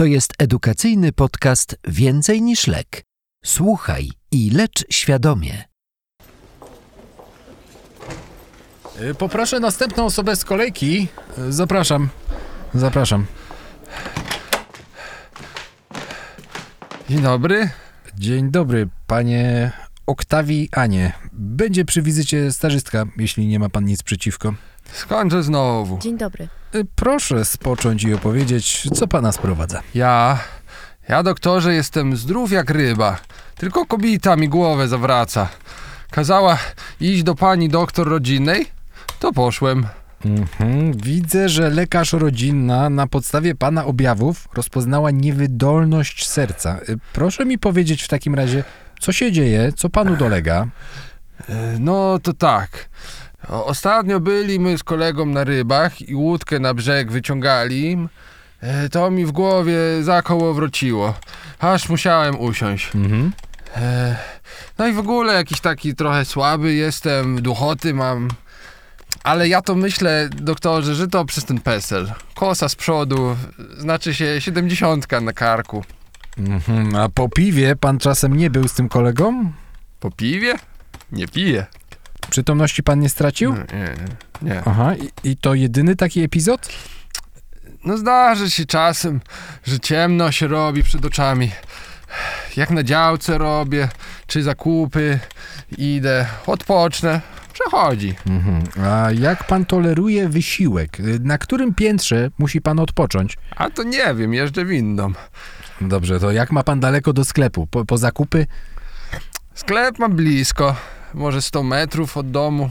To jest edukacyjny podcast Więcej niż lek. Słuchaj i lecz świadomie. Y, Poproszę następną osobę z kolejki. Y, Zapraszam. Zapraszam. Dzień dobry. Dzień dobry, panie Oktawii Anie. Będzie przy wizycie stażystka, jeśli nie ma pan nic przeciwko. Skądże znowu? Dzień dobry. Y, Proszę spocząć i opowiedzieć, co pana sprowadza. Ja, ja doktorze jestem zdrów jak ryba. Tylko kobieta mi głowę zawraca. Kazała iść do pani doktor rodzinnej, to poszłem. Mhm. Widzę, że lekarz rodzinna na podstawie pana objawów rozpoznała niewydolność serca. Y, Proszę mi powiedzieć w takim razie, co się dzieje, co panu dolega. E, No to tak. Ostatnio byli my z kolegą na rybach i łódkę na brzeg wyciągali. E, To mi w głowie za koło wróciło. Aż musiałem usiąść. Mhm. E, No i w ogóle jakiś taki trochę słaby jestem, duchoty mam. Ale ja to myślę, doktorze, że to przez ten PESEL. Kosa z przodu, znaczy się siedemdziesiątka na karku. Mhm. A po piwie pan czasem nie był z tym kolegą? Po piwie? Nie piję. Przytomności pan nie stracił? Nie, nie, nie. Aha, i, i to jedyny taki epizod? No zdarzy się czasem, że ciemno się robi przed oczami. Jak na działce robię, czy zakupy, idę, odpocznę, przechodzi. Mhm. A jak pan toleruje wysiłek? Na którym piętrze musi pan odpocząć? A to nie wiem, jeżdżę windą. Dobrze, to jak ma pan daleko do sklepu? Po, po zakupy? Sklep mam blisko, może 100 metrów od domu,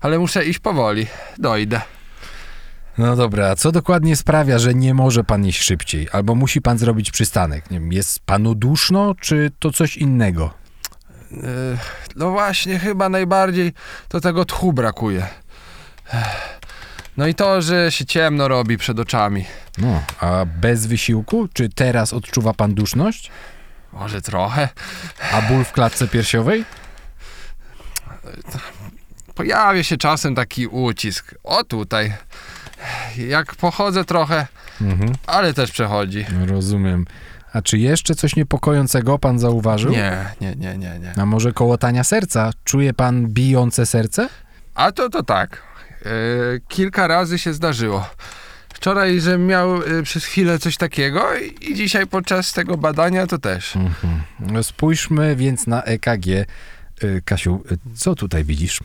ale muszę iść powoli, dojdę. No dobra, a co dokładnie sprawia, że nie może pan iść szybciej? Albo musi pan zrobić przystanek? Nie wiem, jest panu duszno, czy to coś innego? Yy, No właśnie, chyba najbardziej to tego tchu brakuje. No i to, że się ciemno robi przed oczami. No, a bez wysiłku? Czy teraz odczuwa pan duszność? Może trochę. A ból w klatce piersiowej? Pojawia się czasem taki ucisk. O tutaj. Jak pochodzę trochę, Mhm, ale też przechodzi. rozumiem. A czy jeszcze coś niepokojącego pan zauważył? Nie, nie, nie, nie, nie. A może kołotania serca? Czuje pan bijące serce? A to to tak. E, kilka razy się zdarzyło. Wczoraj, że miał e, przez chwilę coś takiego i, i dzisiaj podczas tego badania to też. Mhm. No Spójrzmy więc na EKG. Y, Kasiu, y, co tutaj widzisz?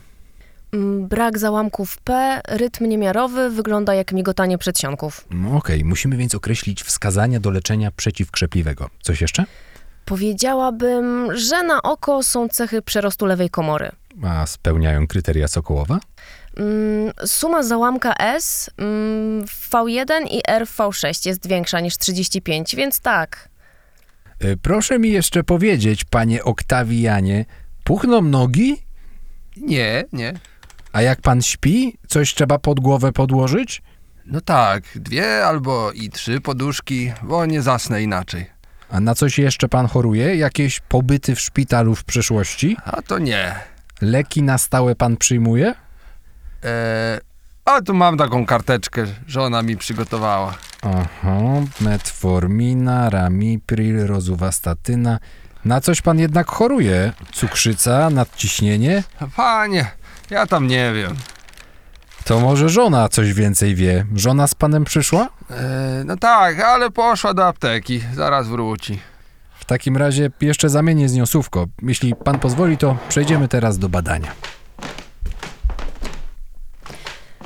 Mm, Brak załamków P, rytm niemiarowy, wygląda jak migotanie przedsionków. No okej, musimy więc określić wskazania do leczenia przeciwkrzepliwego. Coś jeszcze? Powiedziałabym, że na oko są cechy przerostu lewej komory. A spełniają kryteria Sokołowa? Mm, Suma załamka S mm, w V1 i R w V6 jest większa niż 35, więc tak. Y, Proszę mi jeszcze powiedzieć, panie Oktawianie, puchną nogi? Nie, nie. A jak pan śpi, coś trzeba pod głowę podłożyć? No tak, dwie albo i trzy poduszki, bo nie zasnę inaczej. A na coś jeszcze pan choruje? Jakieś pobyty w szpitalu w przeszłości? A to nie. Leki na stałe pan przyjmuje? E, a tu mam taką karteczkę, żona mi przygotowała. Aha, metformina, ramipril, rozuwastatyna. Na coś pan jednak choruje? Cukrzyca, nadciśnienie? Panie, ja tam nie wiem. To może żona coś więcej wie. Żona z panem przyszła? E, no tak, ale poszła do apteki, zaraz wróci. W takim razie jeszcze zamienię z nią słówko. Jeśli pan pozwoli, to przejdziemy teraz do badania.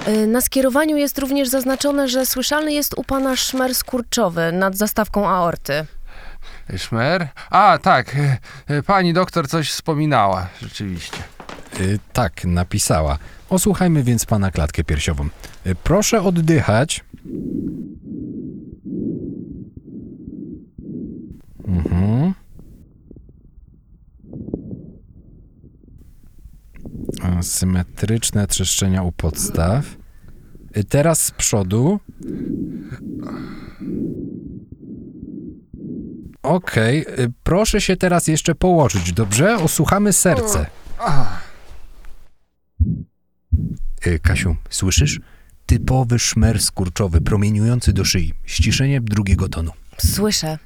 Y, Na skierowaniu jest również zaznaczone, że słyszalny jest u pana szmer skurczowy nad zastawką aorty. Szmer? A, tak, e, e, pani doktor coś wspominała, rzeczywiście. Y, tak, napisała. Osłuchajmy więc pana klatkę piersiową. Proszę oddychać. Mhm. Symetryczne trzeszczenia u podstaw. Teraz z przodu. Okej, y, proszę się teraz jeszcze położyć, dobrze? Osłuchamy serce. Y, Kasiu, słyszysz? Typowy szmer skurczowy, promieniujący do szyi. Ściszenie drugiego tonu. Słyszę.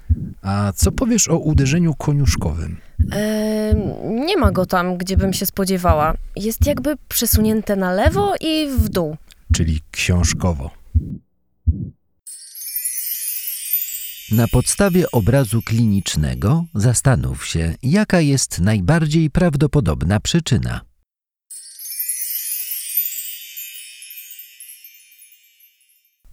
A co powiesz o uderzeniu koniuszkowym? E, nie ma go tam, gdzie bym się spodziewała. Jest jakby przesunięte na lewo i w dół. Czyli książkowo. Na podstawie obrazu klinicznego zastanów się, jaka jest najbardziej prawdopodobna przyczyna.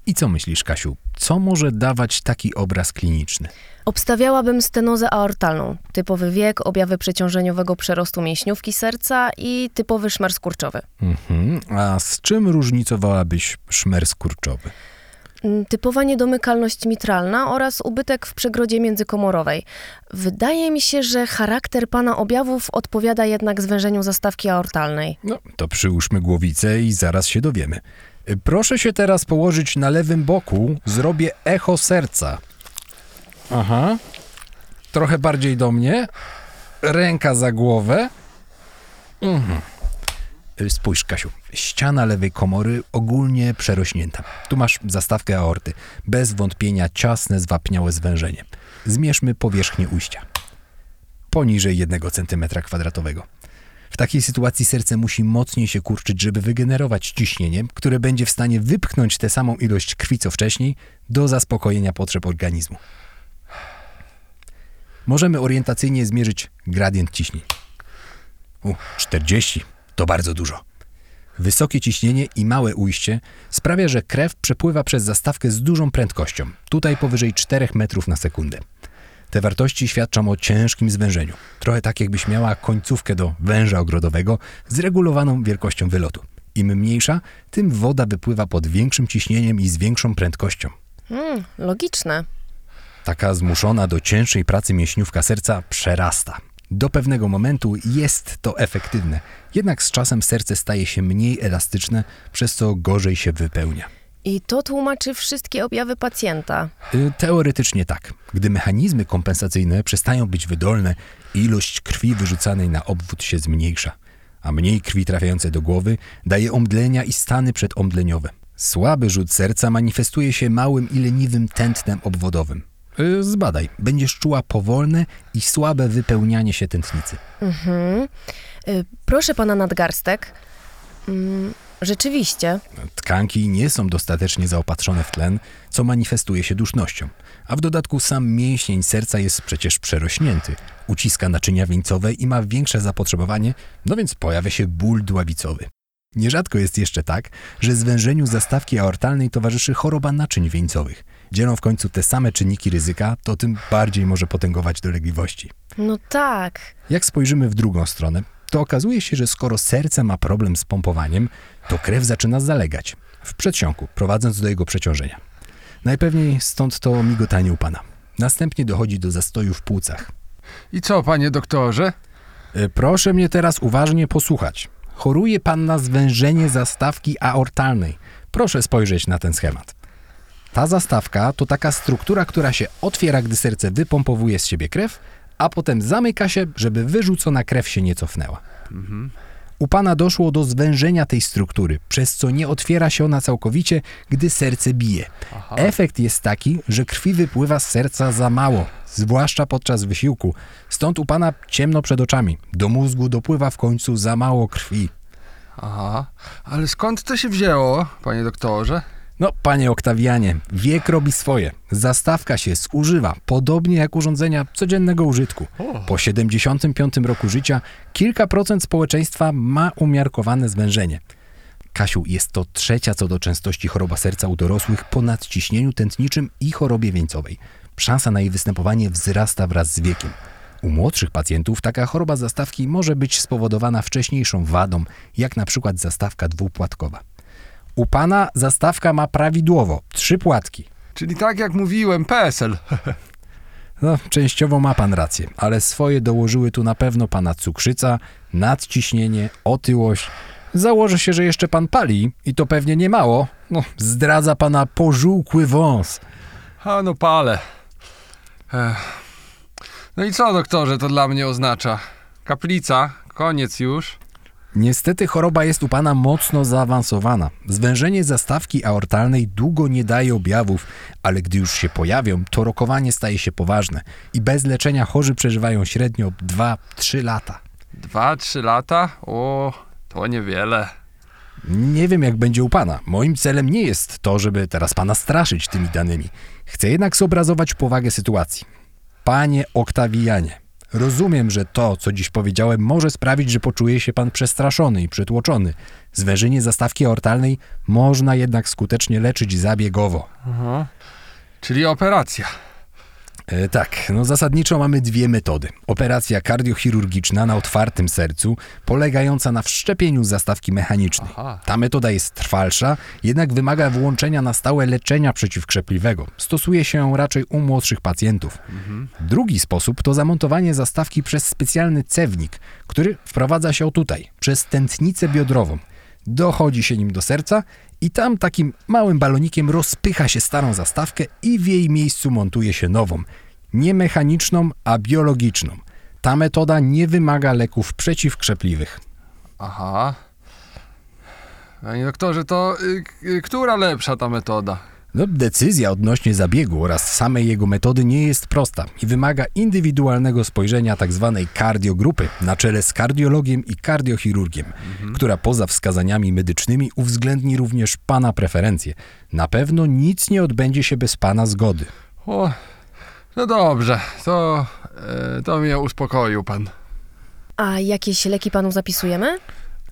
I co myślisz, Kasiu? Co może dawać taki obraz kliniczny? Obstawiałabym stenozę aortalną, typowy wiek, objawy przeciążeniowego przerostu mięśniówki serca i typowy szmer skurczowy. Mhm. A z czym różnicowałabyś szmer skurczowy? Mm, Typowa niedomykalność mitralna oraz ubytek w przegrodzie międzykomorowej. Wydaje mi się, że charakter pana objawów odpowiada jednak zwężeniu zastawki aortalnej. No, to przyłóżmy głowicę i zaraz się dowiemy. Y, Proszę się teraz położyć na lewym boku. Zrobię echo serca. Aha. Trochę bardziej do mnie. Ręka za głowę. Mhm. Spójrz, Kasiu. Ściana lewej komory ogólnie przerośnięta. Tu masz zastawkę aorty. Bez wątpienia ciasne, zwapniałe zwężenie. Zmierzmy powierzchnię ujścia. Poniżej 1 cm kwadratowego. W takiej sytuacji serce musi mocniej się kurczyć, żeby wygenerować ciśnienie, które będzie w stanie wypchnąć tę samą ilość krwi co wcześniej do zaspokojenia potrzeb organizmu. Możemy orientacyjnie zmierzyć gradient ciśnień. U, 40 to bardzo dużo. Wysokie ciśnienie i małe ujście sprawia, że krew przepływa przez zastawkę z dużą prędkością, tutaj powyżej 4 metrów na sekundę. Te wartości świadczą o ciężkim zwężeniu. Trochę tak, jakbyś miała końcówkę do węża ogrodowego z regulowaną wielkością wylotu. Im mniejsza, tym woda wypływa pod większym ciśnieniem i z większą prędkością. Hmm, logiczne. Taka zmuszona do cięższej pracy mięśniówka serca przerasta. Do pewnego momentu jest to efektywne, jednak z czasem serce staje się mniej elastyczne, przez co gorzej się wypełnia. I to tłumaczy wszystkie objawy pacjenta. Y, Teoretycznie tak. Gdy mechanizmy kompensacyjne przestają być wydolne, ilość krwi wyrzucanej na obwód się zmniejsza, a mniej krwi trafiającej do głowy daje omdlenia i stany przedomdleniowe. Słaby rzut serca manifestuje się małym i leniwym tętnem obwodowym. Y, Zbadaj, będziesz czuła powolne i słabe wypełnianie się tętnicy. Mhm. Y, Proszę pana nadgarstek. Mm, Rzeczywiście. Tkanki nie są dostatecznie zaopatrzone w tlen, co manifestuje się dusznością. A w dodatku sam mięsień serca jest przecież przerośnięty, uciska naczynia wieńcowe i ma większe zapotrzebowanie, no więc pojawia się ból dławicowy. Nierzadko jest jeszcze tak, że zwężeniu zastawki aortalnej towarzyszy choroba naczyń wieńcowych. Dzielą w końcu te same czynniki ryzyka, to tym bardziej może potęgować dolegliwości. No tak. Jak spojrzymy w drugą stronę, to okazuje się, że skoro serce ma problem z pompowaniem, to krew zaczyna zalegać w przedsionku, prowadząc do jego przeciążenia. Najpewniej stąd to migotanie u pana. Następnie dochodzi do zastoju w płucach. I co, panie doktorze? E, Proszę mnie teraz uważnie posłuchać. Choruje pan na zwężenie zastawki aortalnej. Proszę spojrzeć na ten schemat. Ta zastawka to taka struktura, która się otwiera, gdy serce wypompowuje z siebie krew, a potem zamyka się, żeby wyrzucona krew się nie cofnęła. U pana doszło do zwężenia tej struktury, przez co nie otwiera się ona całkowicie, gdy serce bije. Efekt jest taki, że krwi wypływa z serca za mało, zwłaszcza podczas wysiłku. Stąd u pana ciemno przed oczami. Do mózgu dopływa w końcu za mało krwi. Aha, ale skąd to się wzięło, panie doktorze? No, panie Oktawianie, wiek robi swoje. Zastawka się zużywa, podobnie jak urządzenia codziennego użytku. Po 75 roku życia kilka procent społeczeństwa ma umiarkowane zwężenie. Kasiu, jest to trzecia co do częstości choroba serca u dorosłych po nadciśnieniu tętniczym i chorobie wieńcowej. Szansa na jej występowanie wzrasta wraz z wiekiem. U młodszych pacjentów taka choroba zastawki może być spowodowana wcześniejszą wadą, jak na przykład zastawka dwupłatkowa. U pana zastawka ma prawidłowo trzy płatki. Czyli tak jak mówiłem, PESEL. No, częściowo ma pan rację, ale swoje dołożyły tu na pewno pana cukrzyca, nadciśnienie, otyłość. Założę się, że jeszcze pan pali i to pewnie nie mało. No, zdradza pana pożółkły wąs. A no palę. Ech. No i co, doktorze, to dla mnie oznacza? Kaplica, koniec już. Niestety choroba jest u pana mocno zaawansowana. Zwężenie zastawki aortalnej długo nie daje objawów, ale gdy już się pojawią, to rokowanie staje się poważne i bez leczenia chorzy przeżywają średnio 2-3 lata. Dwa, trzy lata? O, to niewiele. Nie wiem, jak będzie u pana. Moim celem nie jest to, żeby teraz pana straszyć tymi danymi. Chcę jednak zobrazować powagę sytuacji. Panie Oktawianie, rozumiem, że to, co dziś powiedziałem, może sprawić, że poczuje się pan przestraszony i przytłoczony. Zwężenie zastawki aortalnej można jednak skutecznie leczyć zabiegowo. Aha. Czyli operacja. E, tak, no zasadniczo mamy dwie metody. Operacja kardiochirurgiczna na otwartym sercu, polegająca na wszczepieniu zastawki mechanicznej. Aha. Ta metoda jest trwalsza, jednak wymaga włączenia na stałe leczenia przeciwkrzepliwego. Stosuje się ją raczej u młodszych pacjentów. Drugi sposób to zamontowanie zastawki przez specjalny cewnik, który wprowadza się tutaj, przez tętnicę biodrową. Dochodzi się nim do serca i tam takim małym balonikiem rozpycha się starą zastawkę i w jej miejscu montuje się nową. Nie mechaniczną, a biologiczną. Ta metoda nie wymaga leków przeciwkrzepliwych. Aha. Panie doktorze, to y, y, która lepsza ta metoda? No, decyzja odnośnie zabiegu oraz samej jego metody nie jest prosta i wymaga indywidualnego spojrzenia tzw. kardiogrupy na czele z kardiologiem i kardiochirurgiem, która poza wskazaniami medycznymi uwzględni również Pana preferencje. Na pewno nic nie odbędzie się bez Pana zgody. O, no dobrze, to, e, to mnie uspokoił pan. A jakieś leki panu zapisujemy?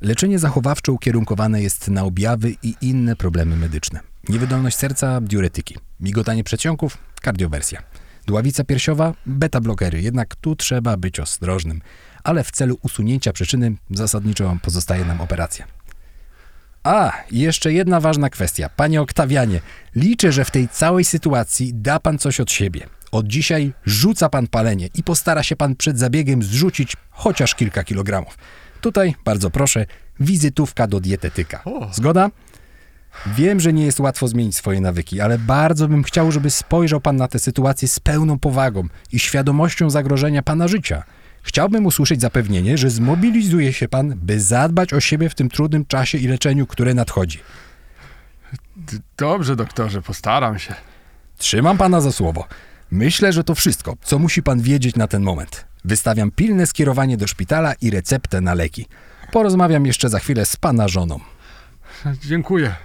Leczenie zachowawcze ukierunkowane jest na objawy i inne problemy medyczne. Niewydolność serca, diuretyki. Migotanie przedsionków, kardiowersja. Dławica piersiowa, beta-blokery. Jednak tu trzeba być ostrożnym. Ale w celu usunięcia przyczyny zasadniczo pozostaje nam operacja. A, i jeszcze jedna ważna kwestia. Panie Oktawianie, liczę, że w tej całej sytuacji da pan coś od siebie. Od dzisiaj rzuca pan palenie i postara się pan przed zabiegiem zrzucić chociaż kilka kilogramów. Tutaj, bardzo proszę, wizytówka do dietetyka. Zgoda? Wiem, że nie jest łatwo zmienić swoje nawyki, ale bardzo bym chciał, żeby spojrzał pan na tę sytuację z pełną powagą i świadomością zagrożenia pana życia. Chciałbym usłyszeć zapewnienie, że zmobilizuje się pan, by zadbać o siebie w tym trudnym czasie i leczeniu, które nadchodzi. Dobrze, doktorze, postaram się. Trzymam pana za słowo. Myślę, że to wszystko, co musi pan wiedzieć na ten moment. Wystawiam pilne skierowanie do szpitala i receptę na leki. Porozmawiam jeszcze za chwilę z pana żoną. Dziękuję.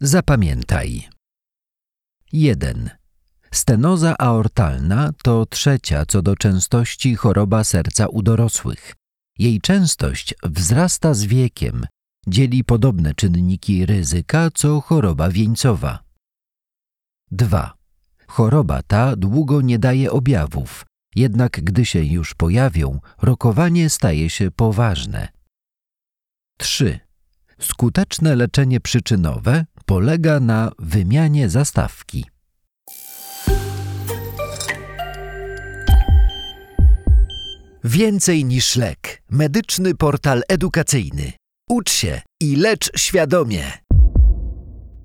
Zapamiętaj. 1. Stenoza aortalna to trzecia co do częstości choroba serca u dorosłych. Jej częstość wzrasta z wiekiem, dzieli podobne czynniki ryzyka co choroba wieńcowa. 2. Choroba ta długo nie daje objawów, jednak gdy się już pojawią, rokowanie staje się poważne. 3. Skuteczne leczenie przyczynowe polega na wymianie zastawki. Więcej niż lek. Medyczny portal edukacyjny. Ucz się i lecz świadomie.